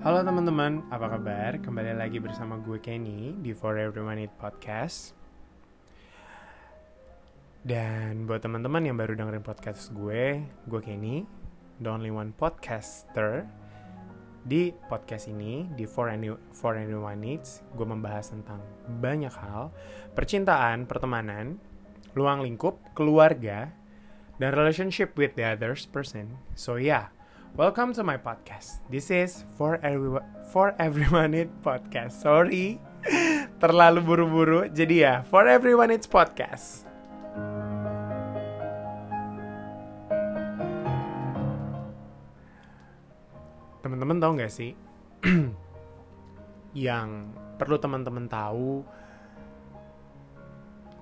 Halo teman-teman, apa kabar? Kembali lagi bersama gue Kenny di For Everyone It Podcast. Dan buat teman-teman yang baru dengerin podcast gue, gue Kenny, the only one podcaster. Di podcast ini, di For, Any, For Everyone Needs, gue membahas tentang banyak hal, percintaan, pertemanan, luang lingkup, keluarga, dan relationship with the other person. So yeah, welcome to my podcast. This is For Everyone For Everyone It Podcast. Sorry, terlalu buru-buru. Jadi ya, For Everyone It's Podcast. Teman-teman tahu nggak sih? yang perlu teman-teman tahu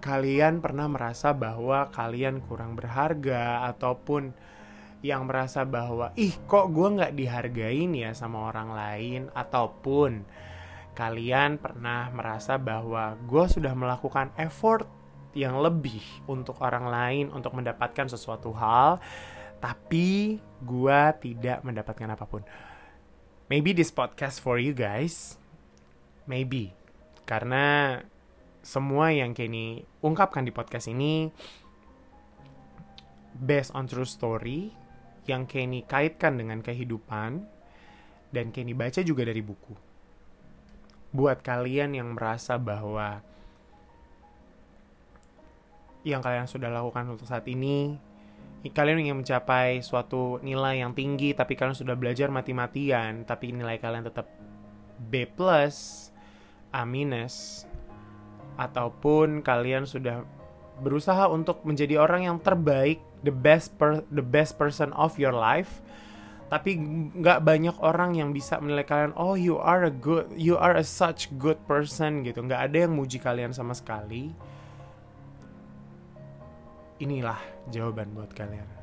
kalian pernah merasa bahwa kalian kurang berharga ataupun yang merasa bahwa ih kok gue nggak dihargain ya sama orang lain? Ataupun kalian pernah merasa bahwa gue sudah melakukan effort yang lebih untuk orang lain untuk mendapatkan sesuatu hal tapi gue tidak mendapatkan apa pun? Maybe this podcast for you guys. Maybe. Karena semua yang Kenny ungkapkan di podcast ini based on true story yang Kenny kaitkan dengan kehidupan dan Kenny baca juga dari buku. Buat kalian yang merasa bahwa yang kalian sudah lakukan untuk saat ini, kalian ingin mencapai suatu nilai yang tinggi, tapi kalian sudah belajar mati-matian, tapi nilai kalian tetap B+, A-, ataupun kalian sudah berusaha untuk menjadi orang yang terbaik, the best per, the best person of your life, tapi nggak banyak orang yang bisa menilai kalian, oh you are a good, you are a such good person gitu, nggak ada yang muji kalian sama sekali. Inilah jawaban buat kalian.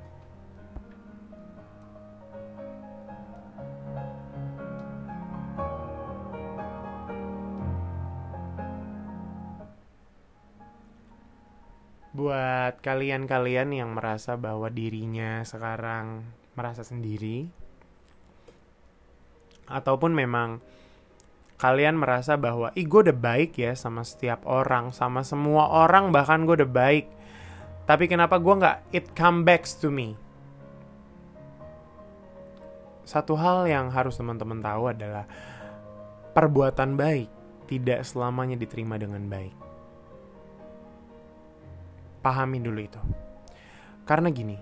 Buat kalian-kalian yang merasa bahwa dirinya sekarang merasa sendiri ataupun memang kalian merasa bahwa ih gue udah baik ya sama setiap orang sama semua orang bahkan gue udah baik. Tapi kenapa gue nggak it come back to me? Satu hal yang harus teman-teman tahu adalah perbuatan baik tidak selamanya diterima dengan baik pahamin dulu itu. Karena gini,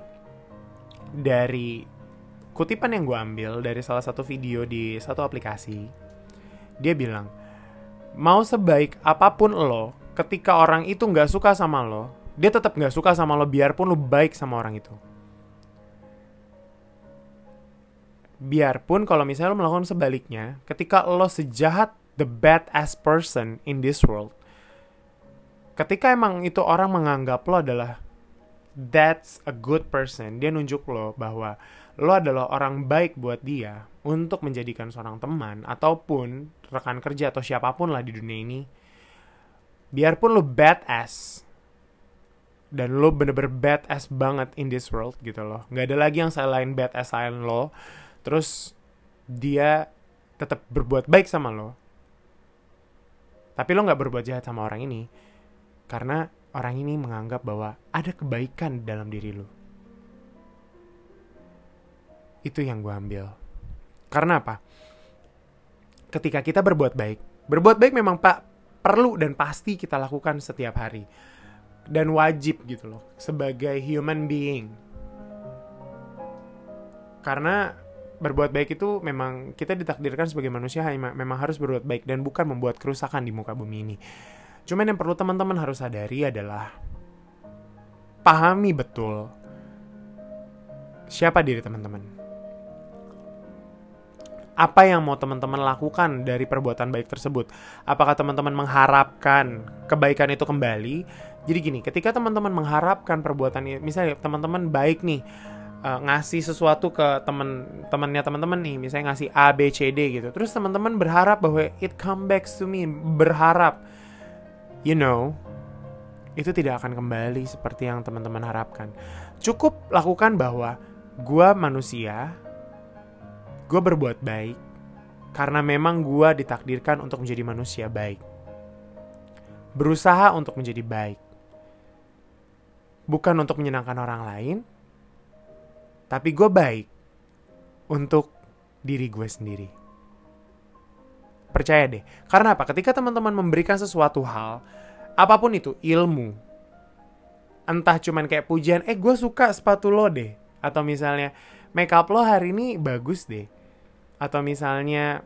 dari kutipan yang gue ambil dari salah satu video di satu aplikasi, dia bilang, mau sebaik apa pun lo, ketika orang itu nggak suka sama lo, dia tetap nggak suka sama lo biarpun lo baik sama orang itu. Biarpun kalau misalnya lo melakukan sebaliknya, ketika lo sejahat the bad as person in this world, ketika emang itu orang menganggap lo adalah that's a good person, dia nunjuk lo bahwa lo adalah orang baik buat dia untuk menjadikan seorang teman ataupun rekan kerja atau siapa pun lah di dunia ini. Biarpun lo badass dan lo bener-bener badass banget in this world gitu loh. Gak ada lagi yang selain badass selain lo. Terus dia tetap berbuat baik sama lo. Tapi lo gak berbuat jahat sama orang ini karena orang ini menganggap bahwa ada kebaikan dalam diri lu. Itu yang gue ambil. Karena apa? Ketika kita berbuat baik, berbuat baik memang pak perlu dan pasti kita lakukan setiap hari dan wajib gitu loh sebagai human being. Karena berbuat baik itu memang kita ditakdirkan sebagai manusia memang harus berbuat baik dan bukan membuat kerusakan di muka bumi ini. Cuman yang perlu teman-teman harus sadari adalah pahami betul siapa diri teman-teman. Apa yang mau teman-teman lakukan dari perbuatan baik tersebut? Apakah teman-teman mengharapkan kebaikan itu kembali? Jadi gini, ketika teman-teman mengharapkan perbuatan misalnya teman-teman baik nih uh, ngasih sesuatu ke teman temannya teman-teman nih, misalnya ngasih A B C D gitu. Terus teman-teman berharap bahwa it come back to me, berharap you know, itu tidak akan kembali seperti yang teman-teman harapkan. Cukup lakukan bahwa gue manusia, gue berbuat baik, Karena memang gue ditakdirkan untuk menjadi manusia baik. Berusaha untuk menjadi baik. Bukan untuk menyenangkan orang lain, tapi gue baik untuk diri gue sendiri. Percaya deh, karena apa? Ketika teman-teman memberikan sesuatu hal, apa pun itu, ilmu, entah cuman kayak pujian, eh gue suka sepatu lo deh, atau misalnya make up lo hari ini bagus deh, atau misalnya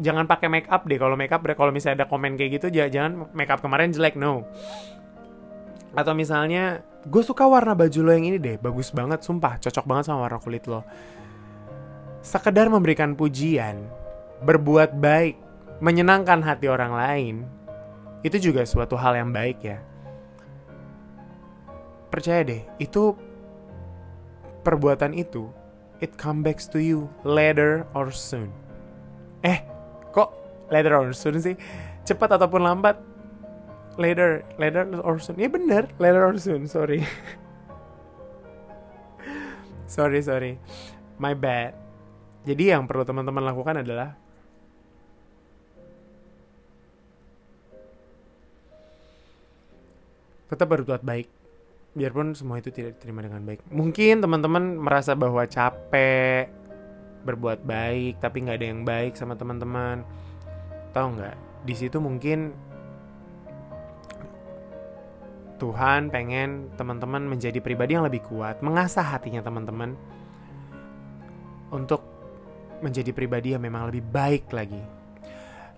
jangan pakai make up deh. Kalau make up kalau misalnya ada komen kayak gitu jangan make up kemarin jelek no. Atau misalnya gue suka warna baju lo yang ini deh bagus banget sumpah cocok banget sama warna kulit lo. Sekedar memberikan pujian berbuat baik menyenangkan hati orang lain itu juga suatu hal yang baik ya. Percaya deh itu perbuatan itu it come back to you later or soon. Eh kok later or soon sih? Cepat ataupun lambat? Later later or soon. Ya bener later or soon sorry. Sorry sorry. My bad. Jadi yang perlu teman-teman lakukan adalah tetap berbuat baik. Biarpun semua itu tidak diterima dengan baik. Mungkin teman-teman merasa bahwa capek berbuat baik tapi nggak ada yang baik sama teman-teman. Tahu nggak? Di situ mungkin Tuhan pengen teman-teman menjadi pribadi yang lebih kuat, mengasah hatinya teman-teman untuk menjadi pribadi yang memang lebih baik lagi.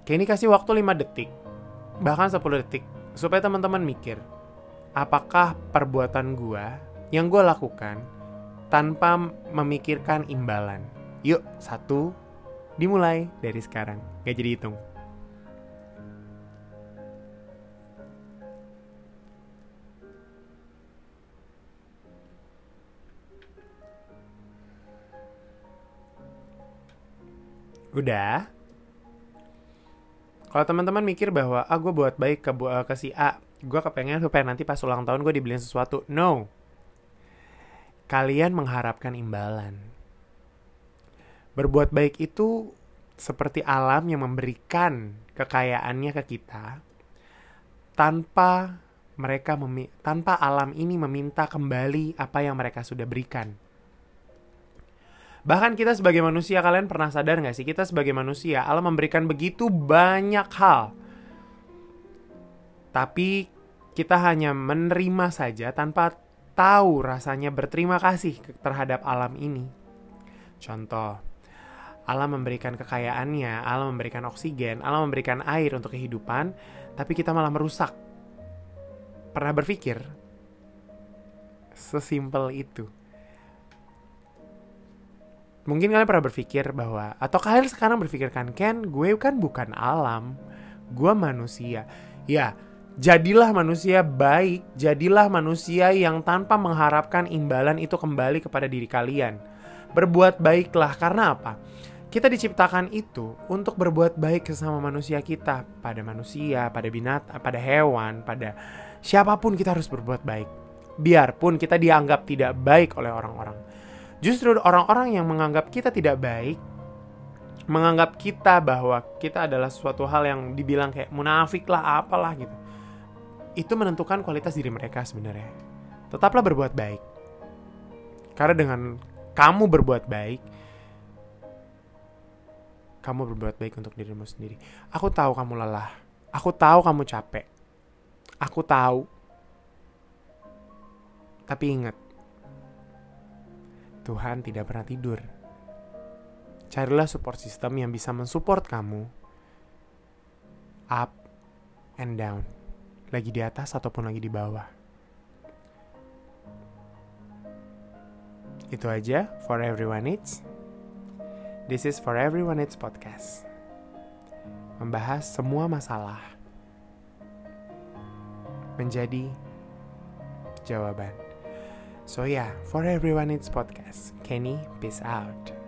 Kayak ini kasih waktu 5 detik, bahkan 10 detik, supaya teman-teman mikir, apakah perbuatan gua yang gua lakukan tanpa memikirkan imbalan. Yuk, satu, dimulai dari sekarang. Gak jadi hitung. Udah. Kalau teman-teman mikir bahwa ah gue buat baik ke uh, ke si A, gue kepengen supaya nanti pas ulang tahun gue dibeliin sesuatu. No. Kalian mengharapkan imbalan. Berbuat baik itu seperti alam yang memberikan kekayaannya ke kita tanpa mereka tanpa alam ini meminta kembali apa yang mereka sudah berikan. Bahkan kita sebagai manusia, kalian pernah sadar gak sih? Kita sebagai manusia, Allah memberikan begitu banyak hal. Tapi kita hanya menerima saja tanpa tahu rasanya berterima kasih terhadap alam ini. Contoh, Allah memberikan kekayaannya, Allah memberikan oksigen, Allah memberikan air untuk kehidupan, tapi kita malah merusak. Pernah berpikir? Sesimpel itu mungkin kalian pernah berpikir bahwa atau kalian sekarang berpikirkan Ken gue kan bukan alam gue manusia ya jadilah manusia baik jadilah manusia yang tanpa mengharapkan imbalan itu kembali kepada diri kalian. Berbuat baiklah karena apa? Kita diciptakan itu untuk berbuat baik sesama manusia kita pada manusia pada binat pada hewan pada siapa pun kita harus berbuat baik. Biarpun kita dianggap tidak baik oleh orang-orang. Justru orang-orang yang menganggap kita tidak baik, menganggap kita bahwa kita adalah suatu hal yang dibilang kayak munafik lah, apalah gitu. Itu menentukan kualitas diri mereka sebenarnya. Tetaplah berbuat baik. Karena dengan kamu berbuat baik, kamu berbuat baik untuk dirimu sendiri. Aku tahu kamu lelah. Aku tahu kamu capek. Aku tahu. Tapi ingat, Tuhan tidak pernah tidur. Carilah support system yang bisa mensupport kamu up and down, lagi di atas ataupun lagi di bawah. Itu aja for everyone needs. This is for everyone needs podcast. Membahas semua masalah menjadi jawaban. So yeah, for everyone it's podcast. Kenny, peace out.